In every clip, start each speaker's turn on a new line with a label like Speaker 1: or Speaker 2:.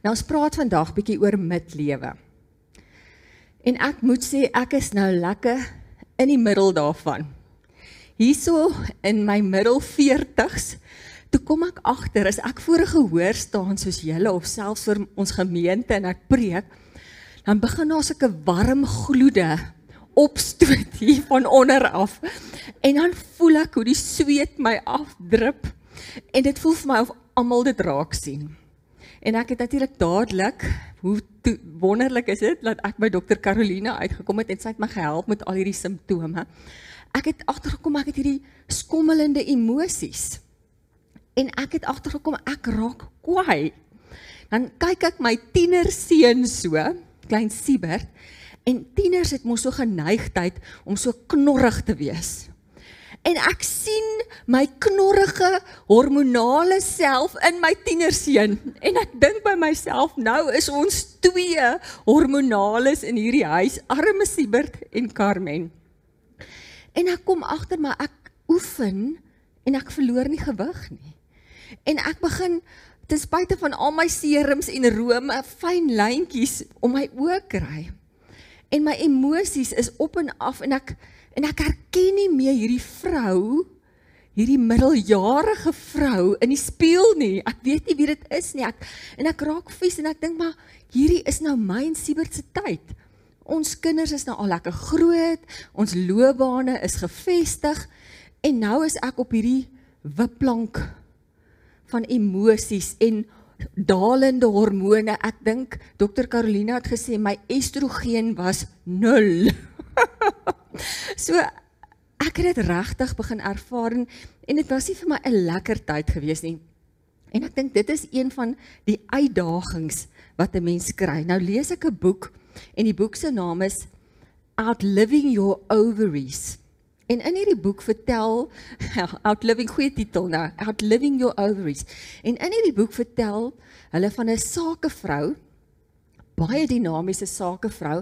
Speaker 1: Nou ons praat vandag bietjie oor midlewe. En ek moet sê ek is nou lekker in die middel daarvan. Hierso in my middel 40s toe kom ek agter as ek voor 'n gehoor staan soos julle of selfs vir ons gemeente en ek preek, dan begin daar so 'n warm gloede opstoot hier van onder af. En dan voel ek hoe die sweet my afdrup en dit voel vir my of almal dit raak sien. En ek het natuurlik dadelik, hoe to, wonderlik is dit dat ek by dokter Carolina uitgekom het en sy het my gehelp met al hierdie simptome. Ek het agtergekom ek het hierdie skommelende emosies. En ek het agtergekom ek raak kwaai. Dan kyk ek my tienerseun so, klein Siebert, en tieners het mos so geneigtheid om so knorrig te wees en ek sien my knorrige hormonale self in my tienerseun en ek dink by myself nou is ons twee hormonales in hierdie huis arme Siebert en Carmen. En ek kom agter maar ek oefen en ek verloor nie gewig nie. En ek begin ten spyte van al my serums en rome fyn lyntjies om my oë kry. En my emosies is op en af en ek En ek herken nie meer hierdie vrou, hierdie middeljarige vrou in die spieël nie. Ek weet nie wie dit is nie. Ek en ek raak vies en ek dink maar hierdie is nou my en Siebert se tyd. Ons kinders is nou al lekker groot, ons loopbane is gevestig en nou is ek op hierdie wipplank van emosies en dalende hormone. Ek dink dokter Carolina het gesê my estrogen was 0. so ek het dit regtig begin ervaar en, en dit was nie vir my 'n lekker tyd gewees nie. En ek dink dit is een van die uitdagings wat 'n mens kry. Nou lees ek 'n boek en die boek se naam is Outliving Your Ovaries. En in hierdie boek vertel Outliving goeie titel nou, Outliving Your Ovaries. En in hierdie boek vertel hulle van 'n sakevrou baie dinamiese sakevrou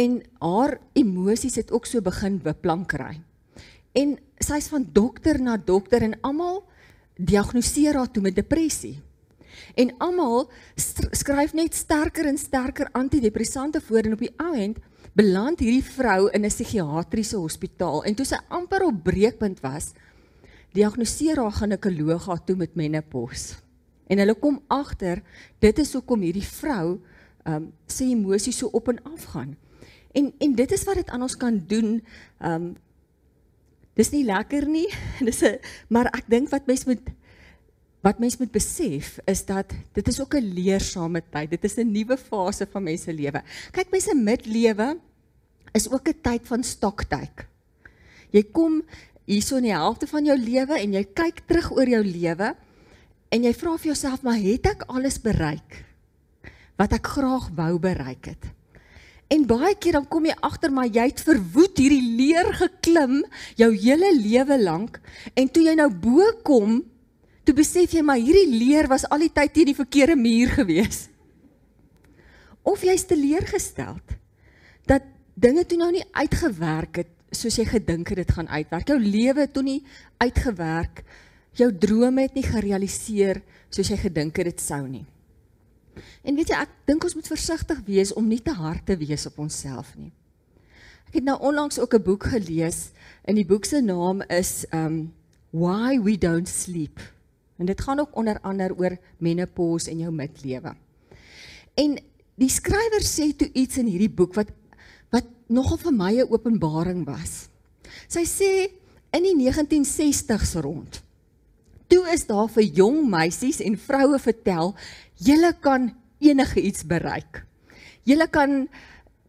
Speaker 1: en haar emosies het ook so begin beplank kry. En sy's van dokter na dokter en almal diagnoseer haar toe met depressie. En almal skryf net sterker en sterker antidepressante voor en op die ou end beland hierdie vrou in 'n psigiatriese hospitaal en toe sy amper op breekpunt was, diagnoseer haar ginekoloog haar toe met menopause. En hulle kom agter dit is hoekom hierdie vrou um sy emosies so op en af gaan. En en dit is wat dit aan ons kan doen. Um dis nie lekker nie. Dis 'n maar ek dink wat mens moet wat mens moet besef is dat dit is ook 'n leersame tyd. Dit is 'n nuwe fase van mense lewe. Kyk mense midlewe is ook 'n tyd van stoktyd. Jy kom hierso in die helfte van jou lewe en jy kyk terug oor jou lewe en jy vra vir jouself maar het ek alles bereik? Wat ek graag wou bereik het. En baie keer dan kom jy agter maar jy het verwoed hierdie leer geklim jou hele lewe lank en toe jy nou bo kom, toe besef jy maar hierdie leer was al die tyd teen die verkeerde muur gewees. Of jy's teleurgesteld dat dinge toe nou nie uitgewerk het soos jy gedink het dit gaan uitwerk. Jou lewe het toe nie uitgewerk. Jou drome het nie gerealiseer soos jy gedink het dit sou nie. En weet jy, ek dink ons moet versigtig wees om nie te hard te wees op onsself nie. Ek het nou onlangs ook 'n boek gelees en die boek se naam is um Why We Don't Sleep. En dit gaan ook onder andere oor menopause en jou midlewe. En die skrywer sê toe iets in hierdie boek wat wat nogal vir my 'n openbaring was. Sy sê in die 1960s rond. Toe is daar vir jong meisies en vroue vertel Julle kan enige iets bereik. Julle kan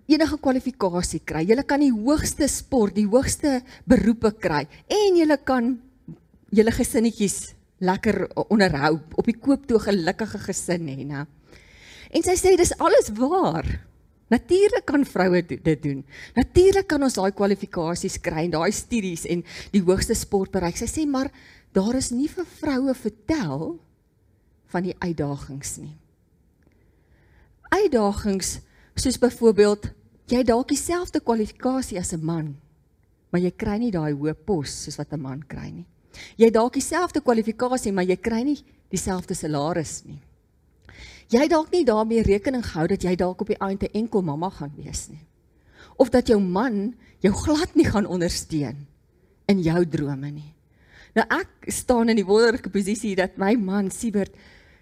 Speaker 1: enige kwalifikasie kry. Julle kan die hoogste sport, die hoogste beroepe kry en julle kan julle gesinnetjies lekker onderhou op die koop toe gelukkige gesin hê, né? En sy sê dis alles waar. Natuurlik kan vroue dit doen. Natuurlik kan ons daai kwalifikasies kry en daai studies en die hoogste sport bereik. Sy sê maar daar is nie vir vroue vertel van die uitdagings nie. Uitdagings soos byvoorbeeld jy dalk dieselfde kwalifikasie as 'n man, maar jy kry nie daai hoë pos soos wat 'n man kry nie. Jy dalk dieselfde kwalifikasie, maar jy kry nie dieselfde salaris nie. jy dalk nie daarmee rekening gehou dat jy dalk op die einde enkel mamma gaan wees nie. Of dat jou man jou glad nie gaan ondersteun in jou drome nie. Nou ek staan in die wonderlike posisie dat my man Siebert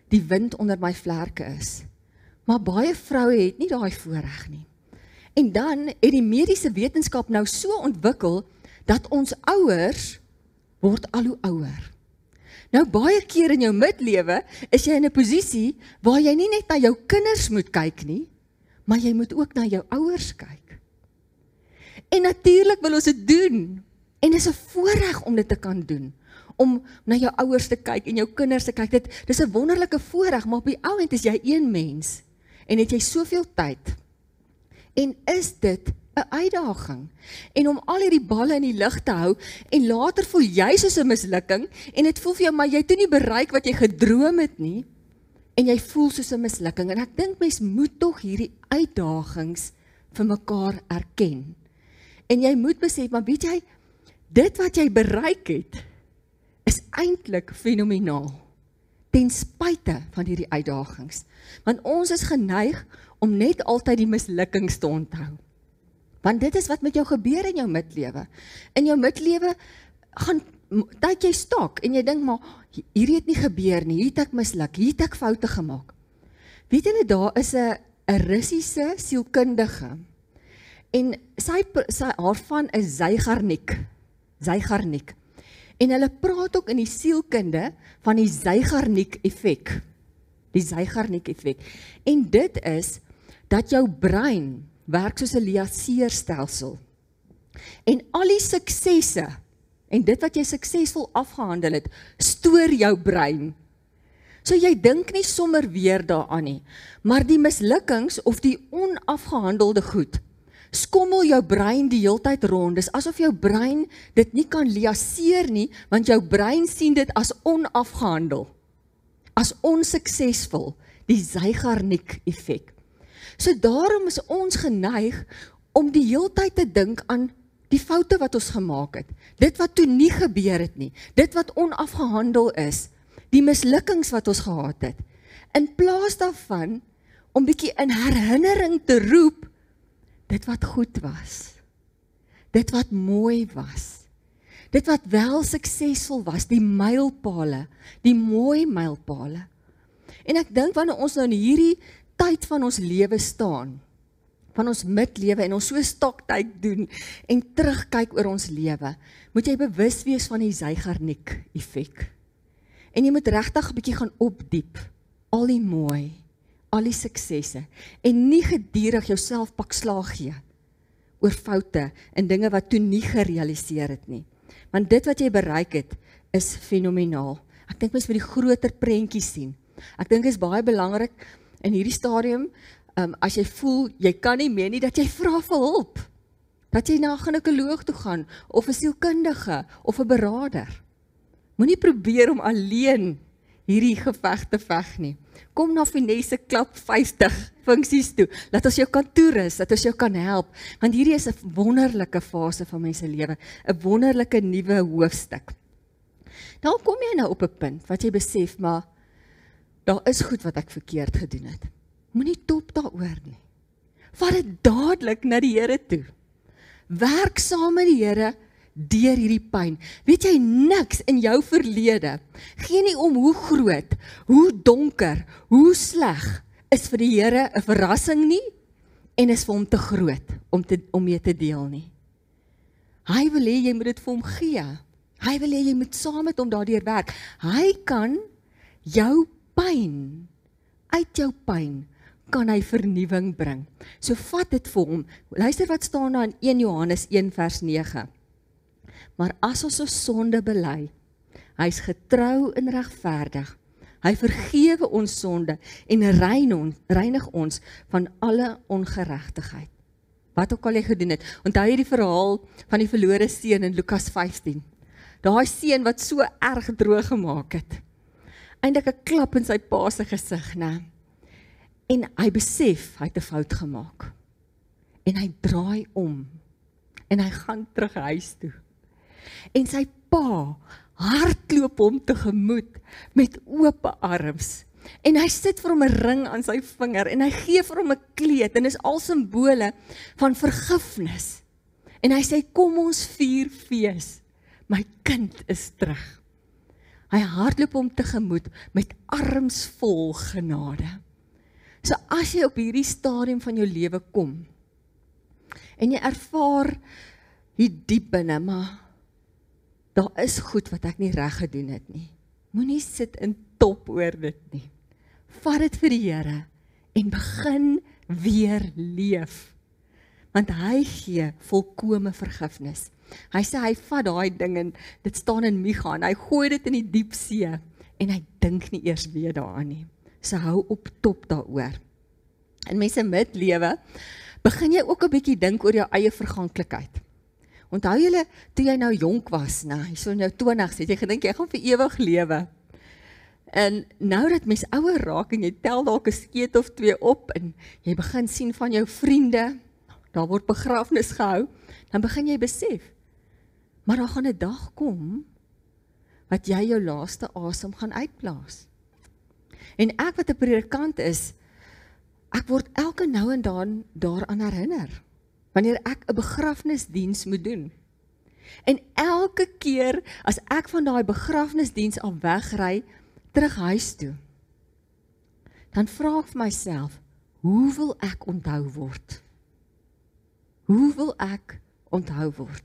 Speaker 1: die wind onder my vlerke is. Maar baie vroue het nie daai voorreg nie. En dan het die mediese wetenskap nou so ontwikkel dat ons ouers word al hoe ouer. Nou baie keer in jou midlewe is jy in 'n posisie waar jy nie net na jou kinders moet kyk nie, maar jy moet ook na jou ouers kyk. En natuurlik wil ons dit doen. En dit is 'n voorreg om dit te kan doen om na jou ouers te kyk en jou kinders te kyk. Dit dis 'n wonderlike voorreg, maar op die ou end is jy een mens en het jy soveel tyd En is dit 'n uitdaging? En om al hierdie balle in die lug te hou en later voel jy soos 'n mislukking en dit voel vir jou maar jy het nie bereik wat jy gedroom het nie en jy voel soos 'n mislukking en ek dink mens moet tog hierdie uitdagings vir mekaar erken. En jy moet besef maar weet jy dit wat jy bereik het is eintlik fenomenaal ten spyte van hierdie uitdagings. Want ons is geneig om net altyd die mislukkings te onthou. Want dit is wat met jou gebeur in jou midlewe. In jou midlewe gaan tyd jy stok en jy dink maar hierdie het nie gebeur nie. Hier het ek misluk, hier het ek foute gemaak. Weet julle daar is 'n 'n Russiese sielkundige en sy sy haar van is Zygarnik. Zygarnik. En hulle praat ook in die sielkunde van die Zygarnik effek. Die Zygarnik effek. En dit is dat jou brein werk soos 'n liaseerstelsel. En al die suksesse en dit wat jy suksesvol afgehandel het, stoor jou brein. So jy dink nie sommer weer daaraan nie, maar die mislukkings of die onafgehandelde goed skommel jou brein die heeltyd rond. Dis asof jou brein dit nie kan liaseer nie, want jou brein sien dit as onafgehandel. As onsuksesvol, die Zeigarnik effek. So daarom is ons geneig om die heeltyd te dink aan die foute wat ons gemaak het. Dit wat toe nie gebeur het nie. Dit wat onafgehandel is. Die mislukkings wat ons gehad het. In plaas daarvan om bietjie in herinnering te roep dit wat goed was. Dit wat mooi was. Dit wat wel suksesvol was, die mylpale, die mooi mylpale. En ek dink wanneer ons nou in hierdie tyd van ons lewe staan van ons midlewe en ons so stoktyd doen en terugkyk oor ons lewe, moet jy bewus wees van die Zeigarnik effek. En jy moet regtig 'n bietjie gaan opdiep al die mooi, al die suksesse en nie gedurig jouself pak slaag gee oor foute en dinge wat toe nie gerealiseer het nie. Want dit wat jy bereik het, is fenomenaal. Ek dink mens moet die groter prentjie sien. Ek dink dit is baie belangrik in hierdie stadium, um, as jy voel jy kan nie meer nie dat jy vra vir hulp. Dat jy na 'n ginekoloog toe gaan of 'n sielkundige of 'n beraader. Moenie probeer om alleen hierdie geveg te veg nie. Kom na Finesse Klap 50 funksies toe. Laat ons jou kan toerus, dat ons jou kan help, want hierdie is 'n wonderlike fase van mense lewe, 'n wonderlike nuwe hoofstuk. Dan kom jy nou op 'n punt wat jy besef maar daar is goed wat ek verkeerd gedoen het. Moenie top daaroor nie. Vat dit dadelik na die Here toe. Werk saam met die Here deur hierdie pyn. Weet jy niks in jou verlede gee nie om hoe groot, hoe donker, hoe sleg is vir die Here 'n verrassing nie en is vir hom te groot om te om mee te deel nie. Hy wil hê jy moet dit vir hom gee. Hy wil hê jy moet saam met hom daardeur werk. Hy kan jou pyn uit jou pyn kan hy vernuwing bring. So vat dit vir hom. Luister wat staan daar in 1 Johannes 1 vers 9. Maar as ons ons sonde bely, hy's getrou en regverdig. Hy vergewe ons sonde en rein ons, reinig ons van alle ongeregtigheid. Wat ook al jy gedoen het. Onthou jy die verhaal van die verlore seun in Lukas 15? Daai seun wat so erg droog gemaak het eintlik 'n klap in sy pa se gesig, né? En hy besef hy het 'n fout gemaak. En hy draai om en hy gaan terug huis toe. En sy pa hardloop hom tegemoet met oop arms En hy sit vir hom 'n ring aan sy vinger en hy gee vir hom 'n kleed en is al simbole van vergifnis. En hy sê kom ons vier fees. My kind is terug. Hy hardloop hom tegemoet met arms vol genade. So as jy op hierdie stadium van jou lewe kom en jy ervaar hier diep binne maar daar is goed wat ek nie reg gedoen het nie. Moenie sit in top oor dit nie. Vat dit vir die Here en begin weer leef. Want hy gee volkomme vergifnis. Hy sê hy vat daai ding en dit staan in Micha en hy gooi dit in die diep see en hy dink nie eers weer daaraan nie. So hou op top daaroor. In mense midlewe begin jy ook 'n bietjie dink oor jou eie verganklikheid. Onthou julle toe jy nou jonk was, nou, hierso in jou 20's, het jy gedink jy gaan vir ewig lewe. En nou dat mens ouer raak en jy tel dalk 'n skeet of twee op en jy begin sien van jou vriende, daar word begrafnis gehou, dan begin jy besef maar daar gaan 'n dag kom wat jy jou laaste asem gaan uitblaas. En ek wat 'n predikant is, ek word elke nou en dan daaraan herinner wanneer ek 'n begrafnisdiens moet doen. En elke keer as ek van daai begrafnisdiens af wegry terug huis toe, dan vra ek vir myself, hoe wil ek onthou word? Hoe wil ek onthou word?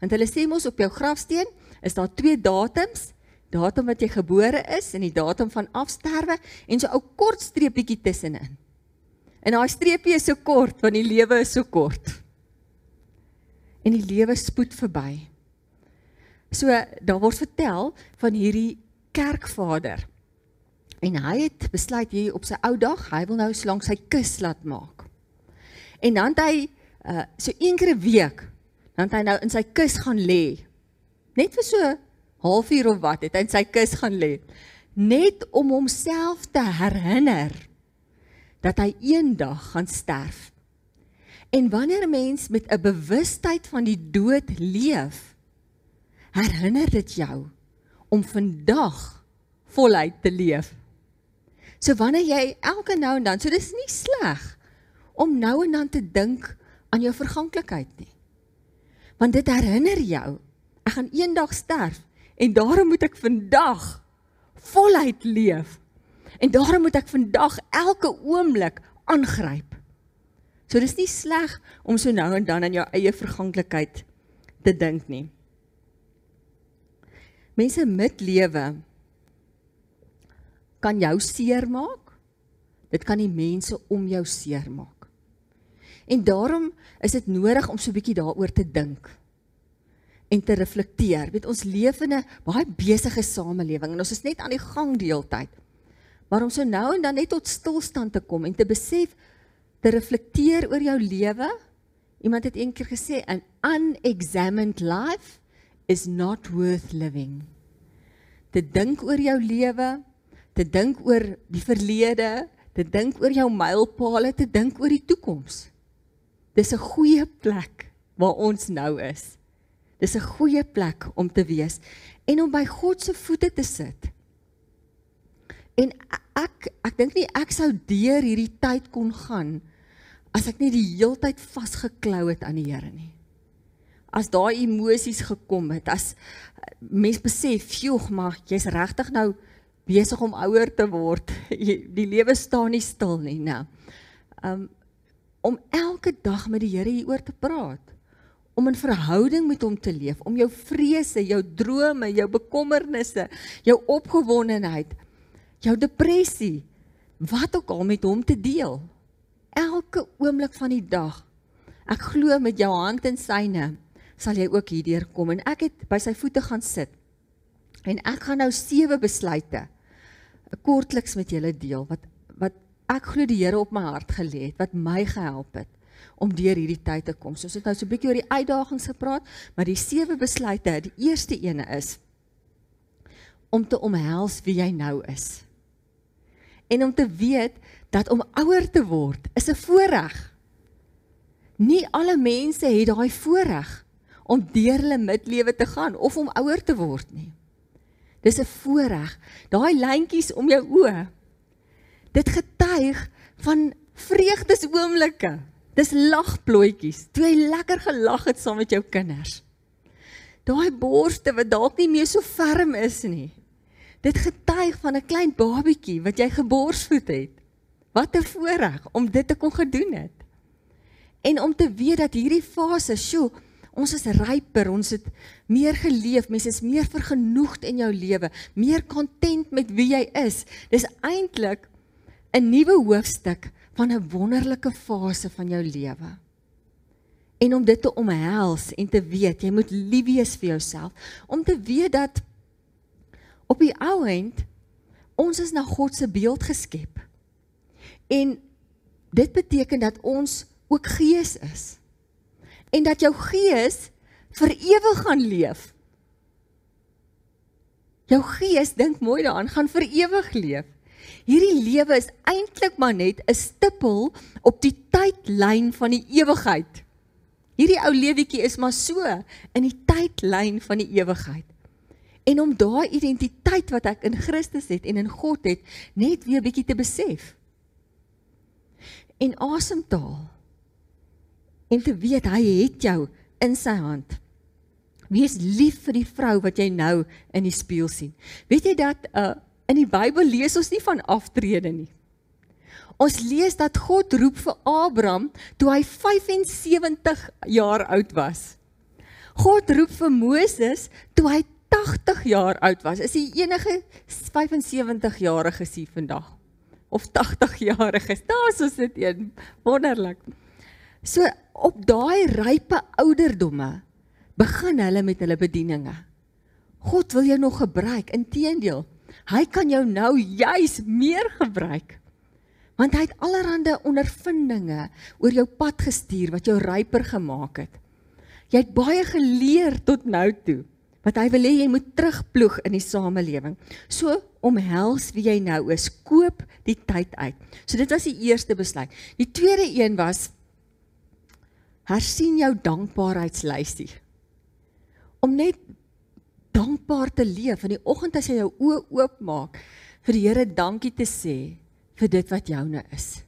Speaker 1: Want hulle sê mos op jou grafsteen is daar twee datums, datum wat jy gebore is en die datum van afsterwe en so 'n ou kort streepietjie tussenin. En daai streepie is so kort want die lewe is so kort en die lewe spoed verby. So daar word vertel van hierdie kerkvader. En hy het besluit hier op sy ou dag, hy wil nou slank sy kus laat maak. En dan het hy uh so een keer 'n week, dan het hy nou in sy kus gaan lê. Net vir so halfuur of wat, het hy in sy kus gaan lê. Net om homself te herinner dat hy eendag gaan sterf. En wanneer 'n mens met 'n bewustheid van die dood leef, herinner dit jou om vandag voluit te leef. So wanneer jy elke nou en dan, so dis nie sleg om nou en dan te dink aan jou verganklikheid nie. Want dit herinner jou, ek gaan eendag sterf en daarom moet ek vandag voluit leef. En daarom moet ek vandag elke oomblik aangryp. So dis nie sleg om so nou en dan aan jou eie verganklikheid te dink nie. Mense met lewe kan jou seermaak. Dit kan die mense om jou seermaak. En daarom is dit nodig om so 'n bietjie daaroor te dink en te reflekteer. Weet ons leef in 'n baie besige samelewing en ons is net aan die gang die hele tyd. Maar om so nou en dan net tot stilstand te kom en te besef te reflekteer oor jou lewe. Iemand het eendag gesê an unexamined life is not worth living. Te dink oor jou lewe, te dink oor die verlede, te dink oor jou mylpale, te dink oor die toekoms. Dis 'n goeie plek waar ons nou is. Dis 'n goeie plek om te wees en om by God se voete te sit. En ek ek dink nie ek sou deur hierdie tyd kon gaan as ek nie die heeltyd vasgeklou het aan die Here nie. As daai emosies gekom het, as mens besef, "Joeg, maar jy's regtig nou besig om ouer te word. Die lewe staan nie stil nie, nou." Um om elke dag met die Here hieroor te praat, om in verhouding met hom te leef, om jou vrese, jou drome, jou bekommernisse, jou opgewondenheid, jou depressie, wat ook al met hom te deel elke oomblik van die dag. Ek glo met jou hand in syne sal jy ook hierdeur kom en ek het by sy voete gaan sit. En ek gaan nou sewe besluite kortliks met julle deel wat wat ek glo die Here op my hart gelê het wat my gehelp het om deur hierdie tyd te kom. So ons het nou so 'n bietjie oor die uitdagings gepraat, maar die sewe besluite, die eerste ene is om te omhels wie jy nou is. En om te weet dat om ouer te word is 'n voorreg. Nie alle mense het daai voorreg om deur hulle midlewe te gaan of om ouer te word nie. Dis 'n voorreg. Daai lyntjies om jou oë. Dit getuig van vreugdesoomblikke. Dis lagplooitjies. Toe jy lekker gelag het saam met jou kinders. Daai borste wat dalk nie meer so ferm is nie. Dit getuig van 'n klein babietjie wat jy geborsvoed het. Wat 'n voorreg om dit te kon gedoen het. En om te weet dat hierdie fase, sjoe, ons is ryper, ons het meer geleef, mense is meer vergenoegd in jou lewe, meer content met wie jy is. Dis eintlik 'n nuwe hoofstuk van 'n wonderlike fase van jou lewe. En om dit te omhels en te weet jy moet lief wees vir jouself, om te weet dat op die ou end ons is na God se beeld geskep. En dit beteken dat ons ook gees is. En dat jou gees vir ewig gaan leef. Jou gees dink mooi daaraan, gaan vir ewig leef. Hierdie lewe is eintlik maar net 'n stippel op die tydlyn van die ewigheid. Hierdie ou lewetjie is maar so in die tydlyn van die ewigheid. En om daai identiteit wat ek in Christus het en in God het, net weer bietjie te besef. En asemtaal. En te weet hy het jou in sy hand. Wees lief vir die vrou wat jy nou in die spieël sien. Weet jy dat uh, In die Bybel lees ons nie van aftrede nie. Ons lees dat God roep vir Abraham toe hy 75 jaar oud was. God roep vir Moses toe hy 80 jaar oud was. Is die enige 75 jarige sie vandag of 80 jariges. Daar's ons dit een wonderlik. So op daai rype ouderdomme begin hulle met hulle bedieninge. God wil jou nog gebruik. Inteendeel, Hy kan jou nou juis meer gebruik. Want hy het allerlei ondervindinge oor jou pad gestuur wat jou ryper gemaak het. Jy het baie geleer tot nou toe wat hy wil hê jy moet terugploeg in die samelewing. So omhels wie jy nou is, koop die tyd uit. So dit was die eerste besluit. Die tweede een was hersien jou dankbaarheidslysie. Om net dankbaar te leef in die oggend as jy jou oë oopmaak vir die Here dankie te sê vir dit wat joune is.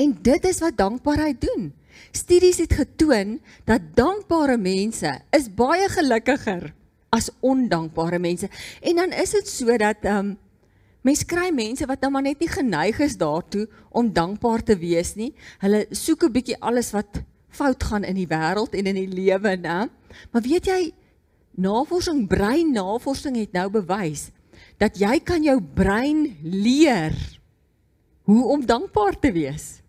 Speaker 1: En dit is wat dankbaarheid doen. Studies het getoon dat dankbare mense is baie gelukkiger as ondankbare mense. En dan is dit so dat ehm um, mense kry mense wat nou maar net nie geneig is daartoe om dankbaar te wees nie. Hulle soek 'n bietjie alles wat fout gaan in die wêreld en in die lewe, né? Maar weet jy, Navorsing breinnavorsing het nou bewys dat jy kan jou brein leer hoe om dankbaar te wees.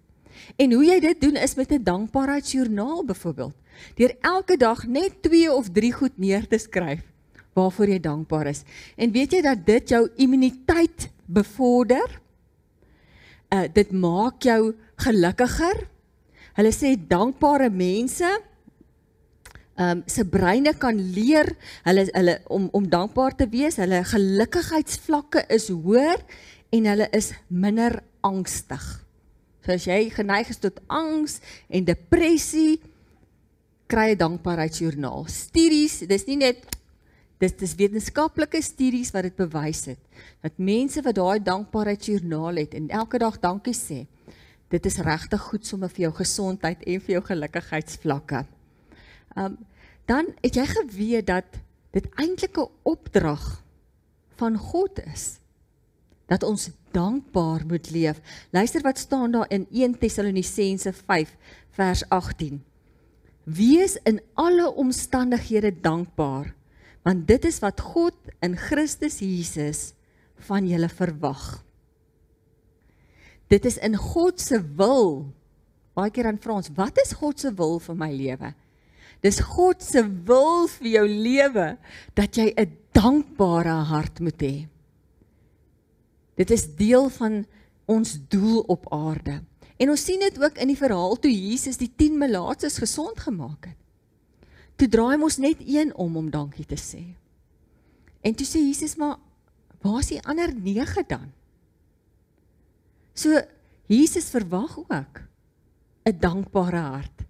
Speaker 1: En hoe jy dit doen is met 'n dankbaarheidsjoernaal byvoorbeeld. Deur elke dag net 2 of 3 goed neer te skryf waarvoor jy dankbaar is. En weet jy dat dit jou immuniteit bevorder? Uh dit maak jou gelukkiger. Hulle sê dankbare mense ehm um, se breine kan leer hulle hulle om om dankbaar te wees. Hulle gelukkigheidsvlakke is hoër en hulle is minder angstig. So as jy geneig is tot angs en depressie, kry 'n dankbaarheidsjoernaal. Studies, dis nie net dis dis wetenskaplike studies wat dit bewys het dat mense wat daai dankbaarheidsjoernaal het en elke dag dankie sê, dit is regtig goed sommer vir jou gesondheid en vir jou gelukkigheidsvlakke. Um dan het jy geweet dat dit eintlik 'n opdrag van God is dat ons dankbaar moet leef. Luister wat staan daar in 1 Tessalonisense 5 vers 18. Wees in alle omstandighede dankbaar, want dit is wat God in Christus Jesus van julle verwag. Dit is in God se wil. Baie keer aan Frans, wat is God se wil vir my lewe? Dis God se wil vir jou lewe dat jy 'n dankbare hart moet hê. Dit is deel van ons doel op aarde. En ons sien dit ook in die verhaal toe Jesus die 10 melaatses gesond gemaak het. Toe draai ons net een om om dankie te sê. En toe sê Jesus maar waar is die ander 9 dan? So Jesus verwag ook 'n dankbare hart.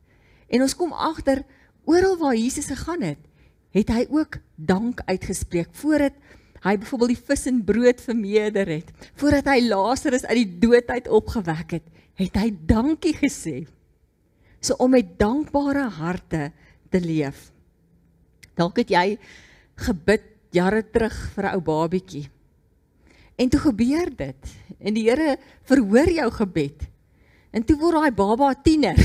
Speaker 1: En ons kom agter oral waar Jesus gegaan het, het hy ook dank uitgespreek voor dit hy byvoorbeeld die vis en brood vermeerder het, voordat hy Lazarus uit die dood uit opgewek het, het hy dankie gesê. So om met dankbare harte te leef. Dalk het jy gebid jare terug vir 'n ou babietjie. En toe gebeur dit en die Here verhoor jou gebed. En toe word daai baba 'n tiener.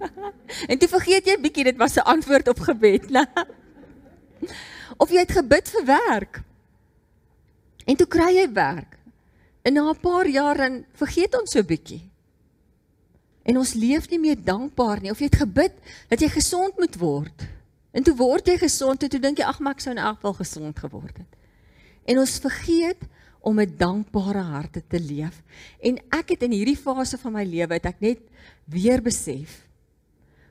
Speaker 1: en toe vergeet jy bietjie dit was 'n antwoord op gebed, né? Of jy het gebid vir werk. En toe kry jy werk. En na 'n paar jaar dan vergeet ons so bietjie. En ons leef nie meer dankbaar nie of jy het gebid dat jy gesond moet word. En toe word jy gesond en toe dink jy ag maar ek sou in elk geval gesond geword het. En ons vergeet om met dankbare harte te leef. En ek het in hierdie fase van my lewe het ek net weer besef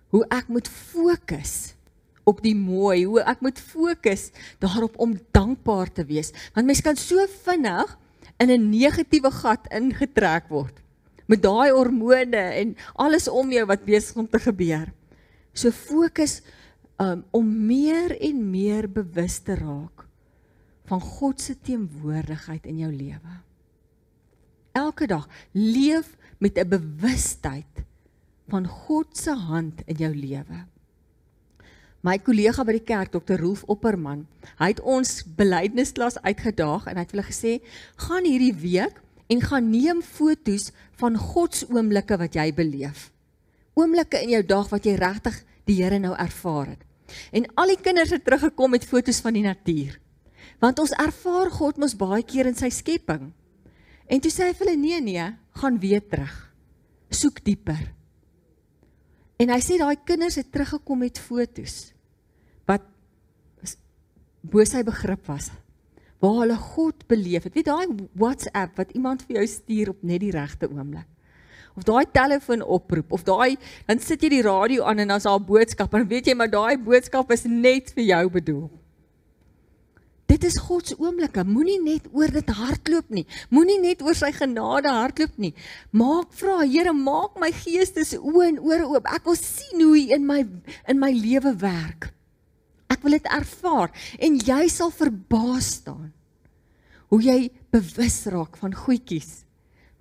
Speaker 1: hoe ek moet fokus op die mooi, hoe ek moet fokus daarop om dankbaar te wees. Want mens kan so vinnig in 'n negatiewe gat ingetrek word met daai hormone en alles om jou wat besig om te gebeur. So fokus um, om meer en meer bewus te raak van God se teenwoordigheid in jou lewe. Elke dag leef met 'n bewustheid van God se hand in jou lewe. My kollega by die kerk, Dr. Rolf Opperman, hy het ons belydenesklas uitgedaag en hy het hulle gesê, "Gaan hierdie week en gaan neem foto's van God se oomblikke wat jy beleef. Oomblikke in jou dag wat jy regtig die Here nou ervaar het." En al die kinders het teruggekom met foto's van die natuur. Want ons ervaar God mos baie keer in sy skepping. En toe sê hy vir hulle nee nee, gaan weer terug. Soek dieper. En hy sê daai kinders het teruggekom met foto's wat bo sy begrip was. Waar hulle God beleef het. Weet daai WhatsApp wat iemand vir jou stuur op net die regte oomblik of daai telefoon oproep of daai dan sit jy die radio aan en dan's daar 'n boodskap en weet jy maar daai boodskap is net vir jou bedoel. Dit is God se oomblikke. Moenie net oor dit hardloop nie. Moenie net oor sy genade hardloop nie. Maak vra, Here, maak my geestes oë en ore oop. Ek wil sien hoe hy in my in my lewe werk. Ek wil dit ervaar en jy sal verbaas staan hoe jy bewus raak van goedjies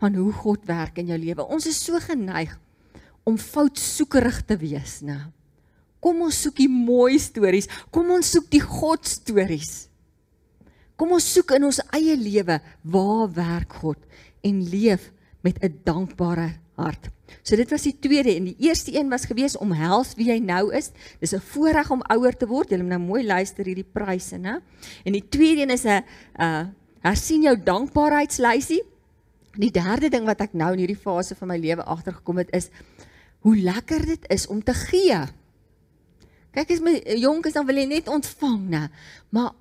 Speaker 1: van hoe God werk in jou lewe. Ons is so geneig om foutsoekerig te wees, né? Kom ons soek die mooi stories. Kom ons soek die God stories. Kom ons soek in ons eie lewe waar werk God en leef met 'n dankbare hart. So dit was die tweede en die eerste een was gewees om hels wie jy nou is. Dis 'n voorreg om ouer te word. Jy moet nou mooi luister hierdie pryse, né? En die tweede een is 'n uh hersien jou dankbaarheidslysie. Die derde ding wat ek nou in hierdie fase van my lewe agtergekom het is hoe lekker dit is om te gee. Kyk as my jonk is dan wil jy net ontvang, né? Maar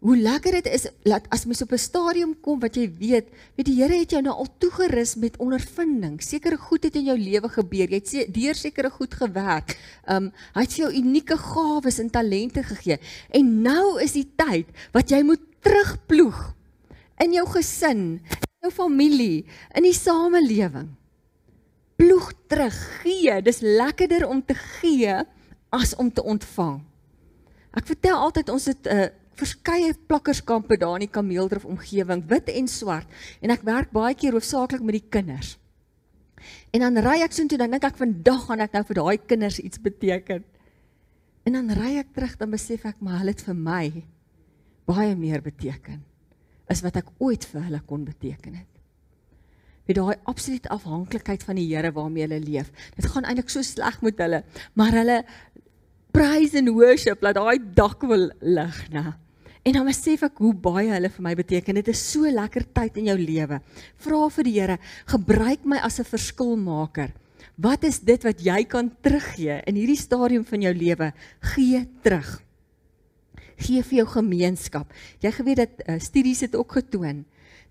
Speaker 1: hoe lekker dit is dat as mens op 'n stadium kom wat jy weet, weet die Here het jou nou al toegerus met ondervinding. Sekere goed het in jou lewe gebeur. Jy het deur sekere goed gewerk. Um hy het jou unieke gawes en talente gegee. En nou is die tyd wat jy moet terugploeg in jou gesin, jou familie, in die samelewing. Ploeg terug, gee. Dis lekkerder om te gee as om te ontvang. Ek vertel altyd ons het 'n uh, verskeie plakkerskampe daar in die Kameeldrif omgewing, wit en swart, en ek werk baie keer hoofsaaklik met die kinders. En dan ry ek soontoe dan dink ek vandag gaan ek nou vir daai kinders iets beteken. En dan ry ek terug dan besef ek maar hulle het vir my baie meer beteken is wat ek ooit vir hulle kon beteken het. Wie daai absolute afhanklikheid van die Here waarmee hulle leef. Dit gaan eintlik so sleg met hulle, maar hulle praise and worship laat daai dak wil lig, né? En dan besef ek hoe baie hulle vir my beteken. Dit is so lekker tyd in jou lewe. Vra vir die Here, gebruik my as 'n verskilmaker. Wat is dit wat jy kan teruggee in hierdie stadium van jou lewe? Gee terug gee vir jou gemeenskap. Jy geweet dat uh, studies het ook getoon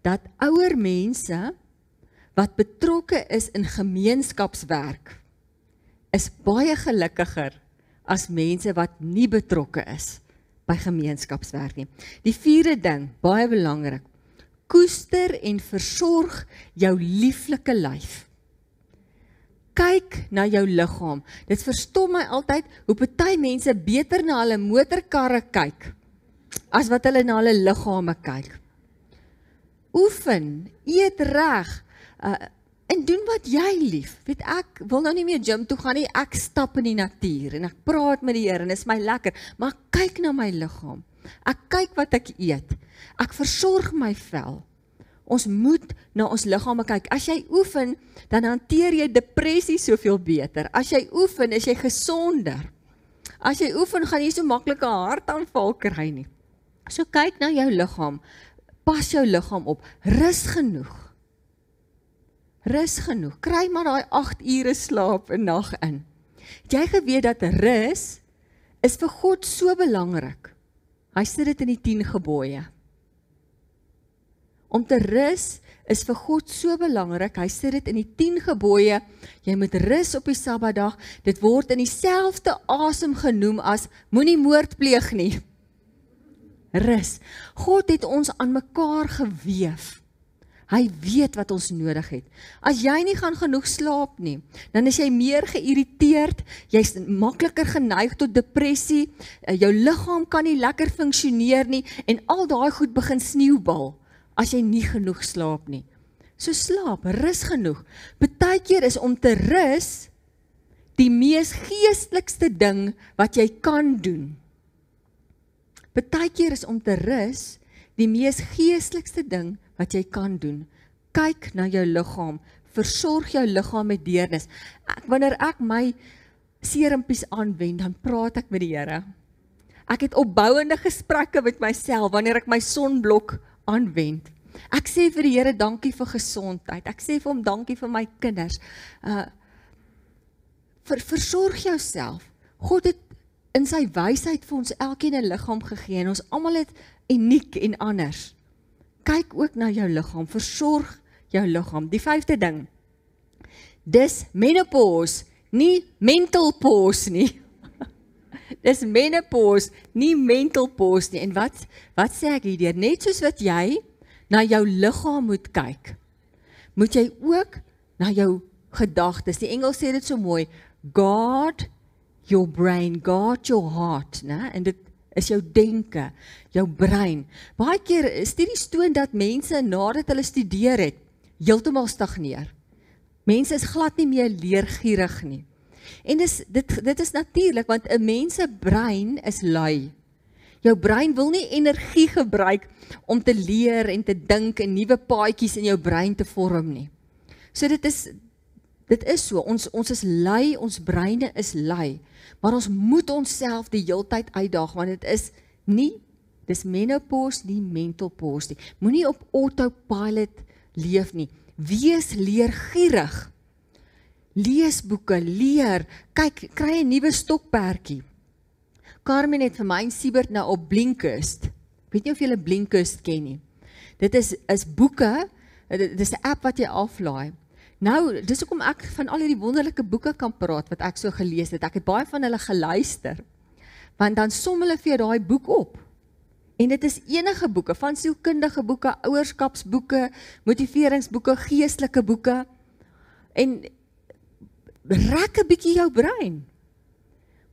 Speaker 1: dat ouer mense wat betrokke is in gemeenskapswerk is baie gelukkiger as mense wat nie betrokke is by gemeenskapswerk nie. Die vierde ding, baie belangrik. Koester en versorg jou lieflike lyf kyk na jou liggaam. Dit verstom my altyd hoe party mense beter na hulle motorkarre kyk as wat hulle na hulle liggame kyk. Oefen, eet reg. Uh en doen wat jy lief. Weet ek wil nou nie meer gym toe gaan nie. Ek stap in die natuur en ek praat met die Here en dit is my lekker, maar kyk na my liggaam. Ek kyk wat ek eet. Ek versorg my vel. Ons moet na ons liggame kyk. As jy oefen, dan hanteer jy depressie soveel beter. As jy oefen, is jy gesonder. As jy oefen, gaan jy so maklik 'n hartaanval kry nie. So kyk na jou liggaam. Pas jou liggaam op. Rus genoeg. Rus genoeg. Kry maar daai 8 ure slaap 'n nag in. Het jy geweet dat rus is vir God so belangrik? Hy sit dit in die 10 gebooie. Om te rus is vir God so belangrik. Hy sê dit in die 10 gebooie, jy moet rus op die Sabbatdag. Dit word in dieselfde asem genoem as moenie moord pleeg nie. Rus. God het ons aan mekaar gewewe. Hy weet wat ons nodig het. As jy nie gaan genoeg slaap nie, dan is jy meer geïrriteerd, jy's makliker geneig tot depressie, eh, jou liggaam kan nie lekker funksioneer nie en al daai goed begin sneeubal as jy nie genoeg slaap nie. So slaap, rus genoeg. Partykeer is om te rus die mees geestelikste ding wat jy kan doen. Partykeer is om te rus die mees geestelikste ding wat jy kan doen. Kyk na jou liggaam, versorg jou liggaam met deernis. Ek wanneer ek my serumpies aanwend, dan praat ek met die Here. Ek het opbouende gesprekke met myself wanneer ek my sonblok aanwend. Ek sê vir die Here dankie vir gesondheid. Ek sê vir hom dankie vir my kinders. Uh vir versorg jouself. God het in sy wysheid vir ons elkeen 'n liggaam gegee en ons almal het uniek en anders. Kyk ook na jou liggaam, versorg jou liggaam. Die vyfde ding. Dis menopause, nie mental pause nie. Dis menopause, nie mental pause nie. En wat wat sê ek hierdeur? Net soos wat jy na jou liggaam moet kyk, moet jy ook na jou gedagtes. Die Engels sê dit so mooi, God your brain, God your heart, né? En dit is jou denke, jou brein. Baie keer studies toon dat mense nadat hulle studeer het, heeltemal stagneer. Mense is glad nie meer leergierig nie. En dis dit dit is natuurlik want 'n mens se brein is lui. Jou brein wil nie energie gebruik om te leer en te dink en nuwe paadjies in jou brein te vorm nie. So dit is dit is so, ons ons is lui, ons breine is lui, maar ons moet onsself die heeltyd uitdaag want dit is nie dis menopause nie mental pause nie. Moenie op autopilot leef nie. Wees leergierig. Lees boeke, leer, kyk, kry 'n nuwe stokperdjie. Carmen het vir my en Siebert nou op Blinkist. Ek weet nie of julle Blinkist ken nie. Dit is is boeke. Dit is 'n app wat jy aflaai. Nou, dis hoekom ek van al hierdie wonderlike boeke kan praat wat ek so gelees het. Ek het baie van hulle geluister. Want dan som hulle vir jou daai boek op. En dit is enige boeke, van sielkundige boeke, ouerskapsboeke, motiveringsboeke, geestelike boeke. En rek 'n bietjie jou brein.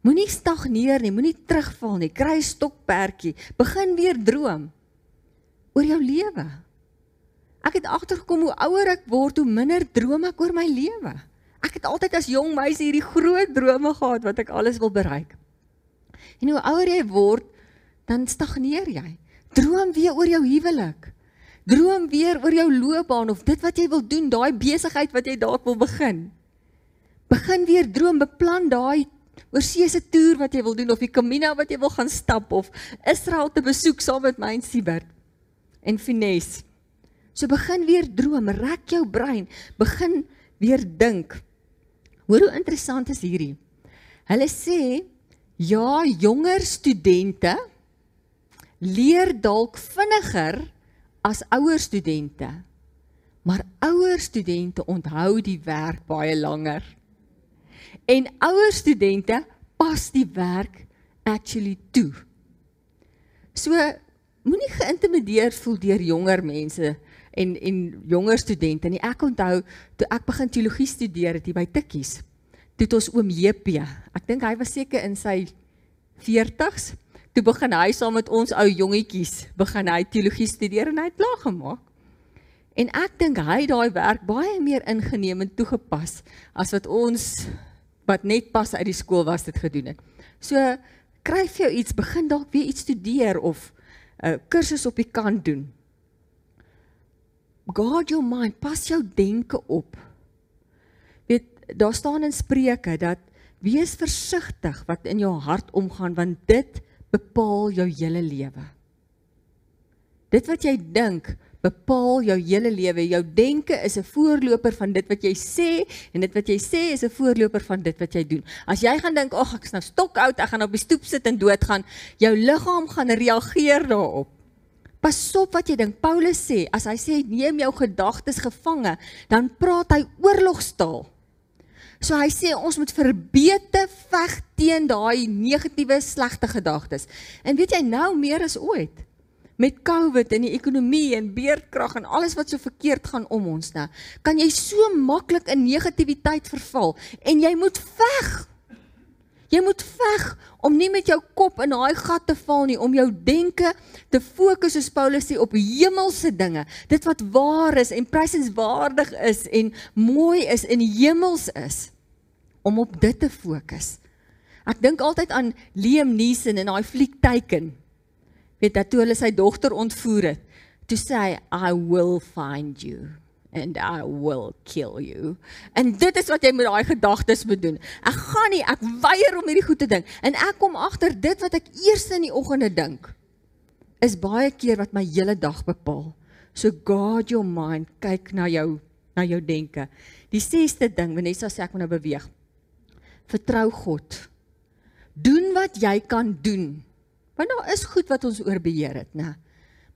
Speaker 1: Moenie stagneer nie, moenie terugval nie. Kry 'n stokperdjie, begin weer droom oor jou lewe. Ek het agtergekom hoe ouer ek word, hoe minder droom ek oor my lewe. Ek het altyd as jong meisie hierdie groot drome gehad wat ek alles wil bereik. En hoe ouer jy word, dan stagneer jy. Droom weer oor jou huwelik. Droom weer oor jou loopbaan of dit wat jy wil doen, daai besigheid wat jy dalk wil begin. Begin weer droom, beplan daai oorsee se toer wat jy wil doen of die Camino wat jy wil gaan stap of Israel te besoek saam met my en Siebert en Fines. So begin weer droom, rek jou brein, begin weer dink. Hoor hoe interessant is hierdie. Hulle sê ja, jonger studente leer dalk vinniger as ouer studente. Maar ouer studente onthou die werk baie langer. En ouer studente pas die werk actually toe. So moenie geïntimideer voel deur jonger mense en en jonger studente nie. Ek onthou toe ek begin teologie studeer het hier by Tikkies. Toe het ons oom JP. Ek dink hy was seker in sy 40s toe begin hy saam met ons ou jongetjies begin hy teologie studeer en hy het klaar gemaak. En ek dink hy daai werk baie meer ingeneem en toegepas as wat ons wat net pas uit die skool was dit gedoen het. So kry vir jou iets, begin dalk weer iets studeer of 'n uh, kursus op die kant doen. Guard your mind, pas jou denke op. Weet, daar staan in Spreuke dat wees versigtig wat in jou hart omgaan want dit bepaal jou hele lewe. Dit wat jy dink bepaal jou hele lewe. Jou denke is 'n voorloper van dit wat jy sê en dit wat jy sê is 'n voorloper van dit wat jy doen. As jy gaan dink, "Ag, ek's nou stokoud, ek gaan op die stoep sit en doodgaan," jou liggaam gaan reageer daarop. Pas op wat jy dink. Paulus sê, as hy sê neem jou gedagtes gevange, dan praat hy oorlogstaal. So hy sê ons moet verbete veg teen daai negatiewe slegte gedagtes. En weet jy nou meer as ooit? met COVID en die ekonomie en beerdkrag en alles wat so verkeerd gaan om ons nou, kan jy so maklik in negativiteit verval en jy moet veg. Jy moet veg om nie met jou kop in daai gat te val nie, om jou denke te fokus soos Paulus sê op hemelse dinge, dit wat waar is en prysenswaardig is en mooi is en hemels is om op dit te fokus. Ek dink altyd aan Liam Neeson en daai fliek Taken weet dat toe hulle sy dogter ontvoer het, toe sê hy I will find you and I will kill you. En dit is wat jy met daai gedagtes moet doen. Ek gaan nie, ek weier om hierdie goed te dink. En ek kom agter dit wat ek eers in die oggende dink is baie keer wat my hele dag bepaal. So guard your mind, kyk na jou na jou denke. Die sesde ding, Vanessa sê ek moet nou beweeg. Vertrou God. Doen wat jy kan doen Want daar is goed wat ons oor beheer het, né?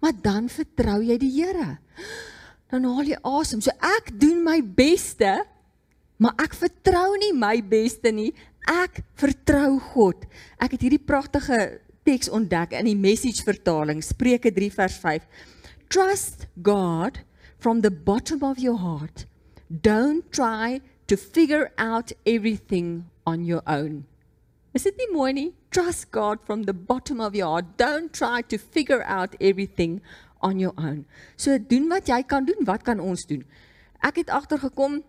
Speaker 1: Maar dan vertrou jy die Here. Dan haal jy asem. So ek doen my beste, maar ek vertrou nie my beste nie. Ek vertrou God. Ek het hierdie pragtige teks ontdek in die Message vertaling, Spreuke 3 vers 5. Trust God from the bottom of your heart. Don't try to figure out everything on your own. Is dit nie mooi nie? Trust God from the bottom of your heart. Don't try to figure out everything on your own. So doen wat jy kan doen. Wat kan ons doen? Ek het agtergekom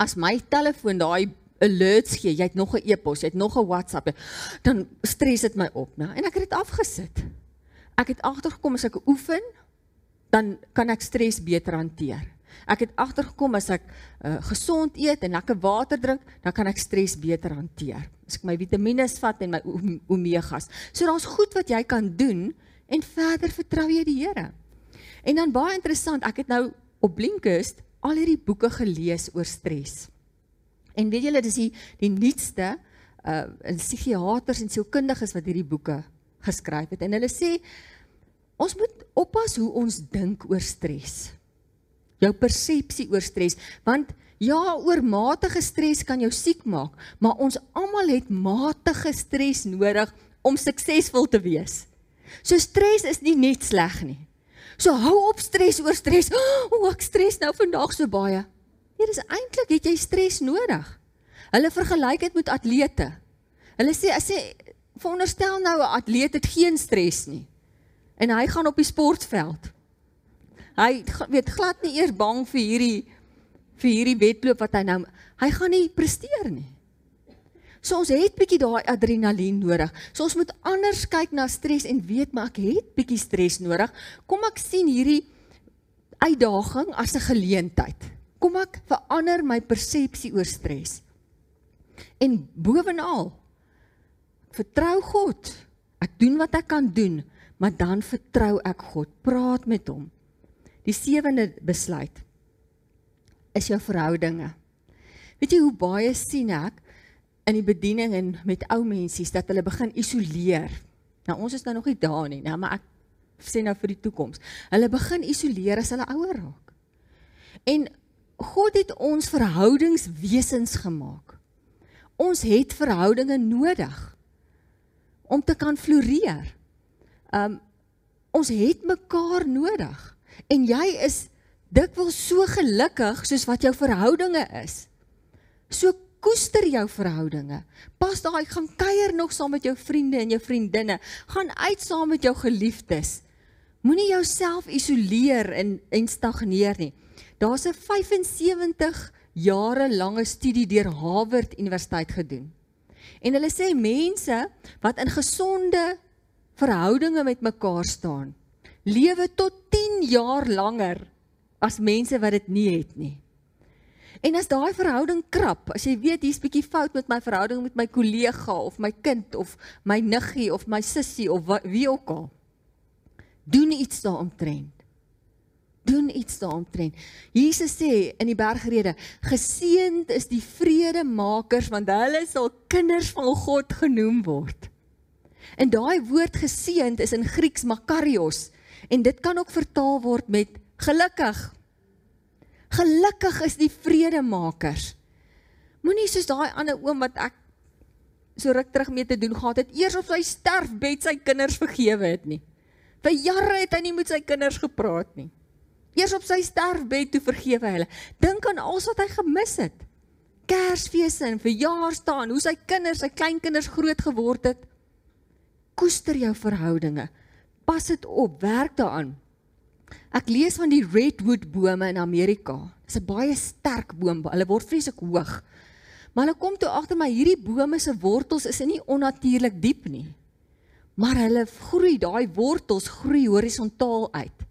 Speaker 1: as my telefoon daai alerts gee, jy het nog 'n e-pos, jy het nog 'n WhatsApp, dan stres dit my op, né? En ek het dit afgesit. Ek het agtergekom as ek oefen, dan kan ek stres beter hanteer. Ek het agtergekom as ek uh, gesond eet en lekker water drink, dan kan ek stres beter hanteer. As ek my vitamiene vat en my omegas. So daar's goed wat jy kan doen en verder vertrou jy die Here. En dan baie interessant, ek het nou op Blinkist al hierdie boeke gelees oor stres. En weet julle dis die die nuutste uh in psigiaters en sielkundiges wat hierdie boeke geskryf het en hulle sê ons moet oppas hoe ons dink oor stres jou persepsie oor stres want ja oormatige stres kan jou siek maak maar ons almal het matige stres nodig om suksesvol te wees so stres is nie net sleg nie. So hou op stres oor stres. O oh, ek stres nou vandag so baie. Nee dis eintlik het jy stres nodig. Hulle vergelyk dit met atlete. Hulle sê as jy veronderstel nou 'n atleet het geen stres nie. En hy gaan op die sportveld. Hy weet glad nie eers bang vir hierdie vir hierdie wedloop wat hy nou hy gaan nie presteer nie. So ons het bietjie daai adrenalien nodig. So ons moet anders kyk na stres en weet maar ek het bietjie stres nodig. Kom ek sien hierdie uitdaging as 'n geleentheid. Kom ek verander my persepsie oor stres. En bovenal vertrou God. Ek doen wat ek kan doen, maar dan vertrou ek God. Praat met hom. Die sewende besluit is jou verhoudinge. Weet jy hoe baie sien ek in die bediening en met ou mensies dat hulle begin isoleer. Nou ons is nou nog nie daar nie, nou maar ek sê nou vir die toekoms. Hulle begin isoleer as hulle ouer raak. En God het ons verhoudingswesens gemaak. Ons het verhoudinge nodig om te kan floreer. Um ons het mekaar nodig en jy is dikwels so gelukkig soos wat jou verhoudinge is. So koester jou verhoudinge. Pas daai gaan kuier nog saam met jou vriende en jou vriendinne. Gaan uit saam met jou geliefdes. Moenie jouself isoleer en en stagneer nie. Daar's 'n 75 jare lange studie deur Harvard Universiteit gedoen. En hulle sê mense wat in gesonde verhoudinge met mekaar staan, lewe tot 10 jaar langer as mense wat dit nie het nie. En as daai verhouding krap, as jy weet hier's bietjie fout met my verhouding met my kollega of my kind of my niggie of my sussie of wie ook al. Doen iets daaromtrent. Doen iets daaromtrent. Jesus sê in die bergrede, geseënd is die vredemakers want hulle sal kinders van God genoem word. En daai woord geseënd is in Grieks makarios en dit kan ook vertaal word met gelukkig Gelukkig is die vredemakers. Moenie soos daai ander oom wat ek so ruk terug mee te doen gehad het, eers op sy sterfbed sy kinders vergewe het nie. Vir jare het hy nie met sy kinders gepraat nie. Eers op sy sterfbed toe vergewe hulle. Dink aan alles wat hy gemis het. Kersfeeste en verjaarsdae, hoe sy kinders, sy kleinkinders groot geword het. Koester jou verhoudinge. Pas dit op, werk daaraan. Ek lees van die redwood bome in Amerika. Dis 'n baie sterk boom. Hulle word vreeslik hoog. Maar hulle kom toe agter my hierdie bome se wortels is nie onnatuurlik diep nie. Maar hulle groei, daai wortels groei horisontaal uit.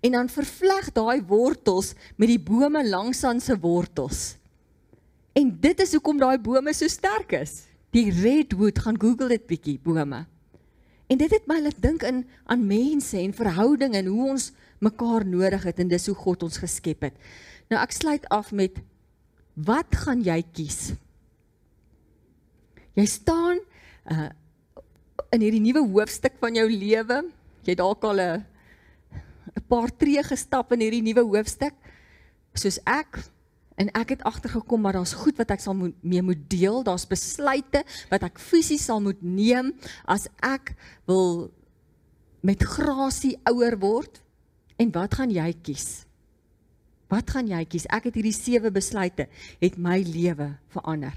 Speaker 1: En dan vervleg daai wortels met die bome langs aan se wortels. En dit is hoekom daai bome so sterk is. Die redwood, gaan Google dit bietjie, bome. En dit het my laat dink in aan mense en verhoudinge en hoe ons mekaar nodig het en dis hoe God ons geskep het. Nou ek sluit af met wat gaan jy kies? Jy staan uh in hierdie nuwe hoofstuk van jou lewe. Jy dalk al 'n 'n paar tree gestap in hierdie nuwe hoofstuk soos ek en ek het agtergekom maar daar's goed wat ek sal moet mee moet deel. Daar's besluite wat ek fisies sal moet neem as ek wil met grasie ouer word En wat gaan jy kies? Wat gaan jy kies? Ek het hierdie sewe besluite het my lewe verander.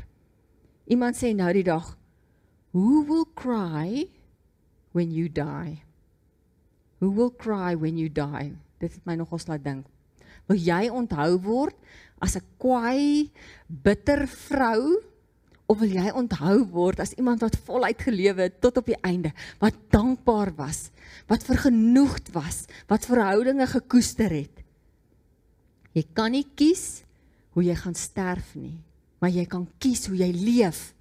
Speaker 1: Iemand sê nou die dag, "Who will cry when you die?" Who will cry when you die? Dit het my nogals laat dink. Wil jy onthou word as 'n kwaai, bitter vrou of wil jy onthou word as iemand wat voluit gelewe het tot op die einde, wat dankbaar was, wat vergenoegd was, wat verhoudinge gekoester het? Jy kan nie kies hoe jy gaan sterf nie, maar jy kan kies hoe jy leef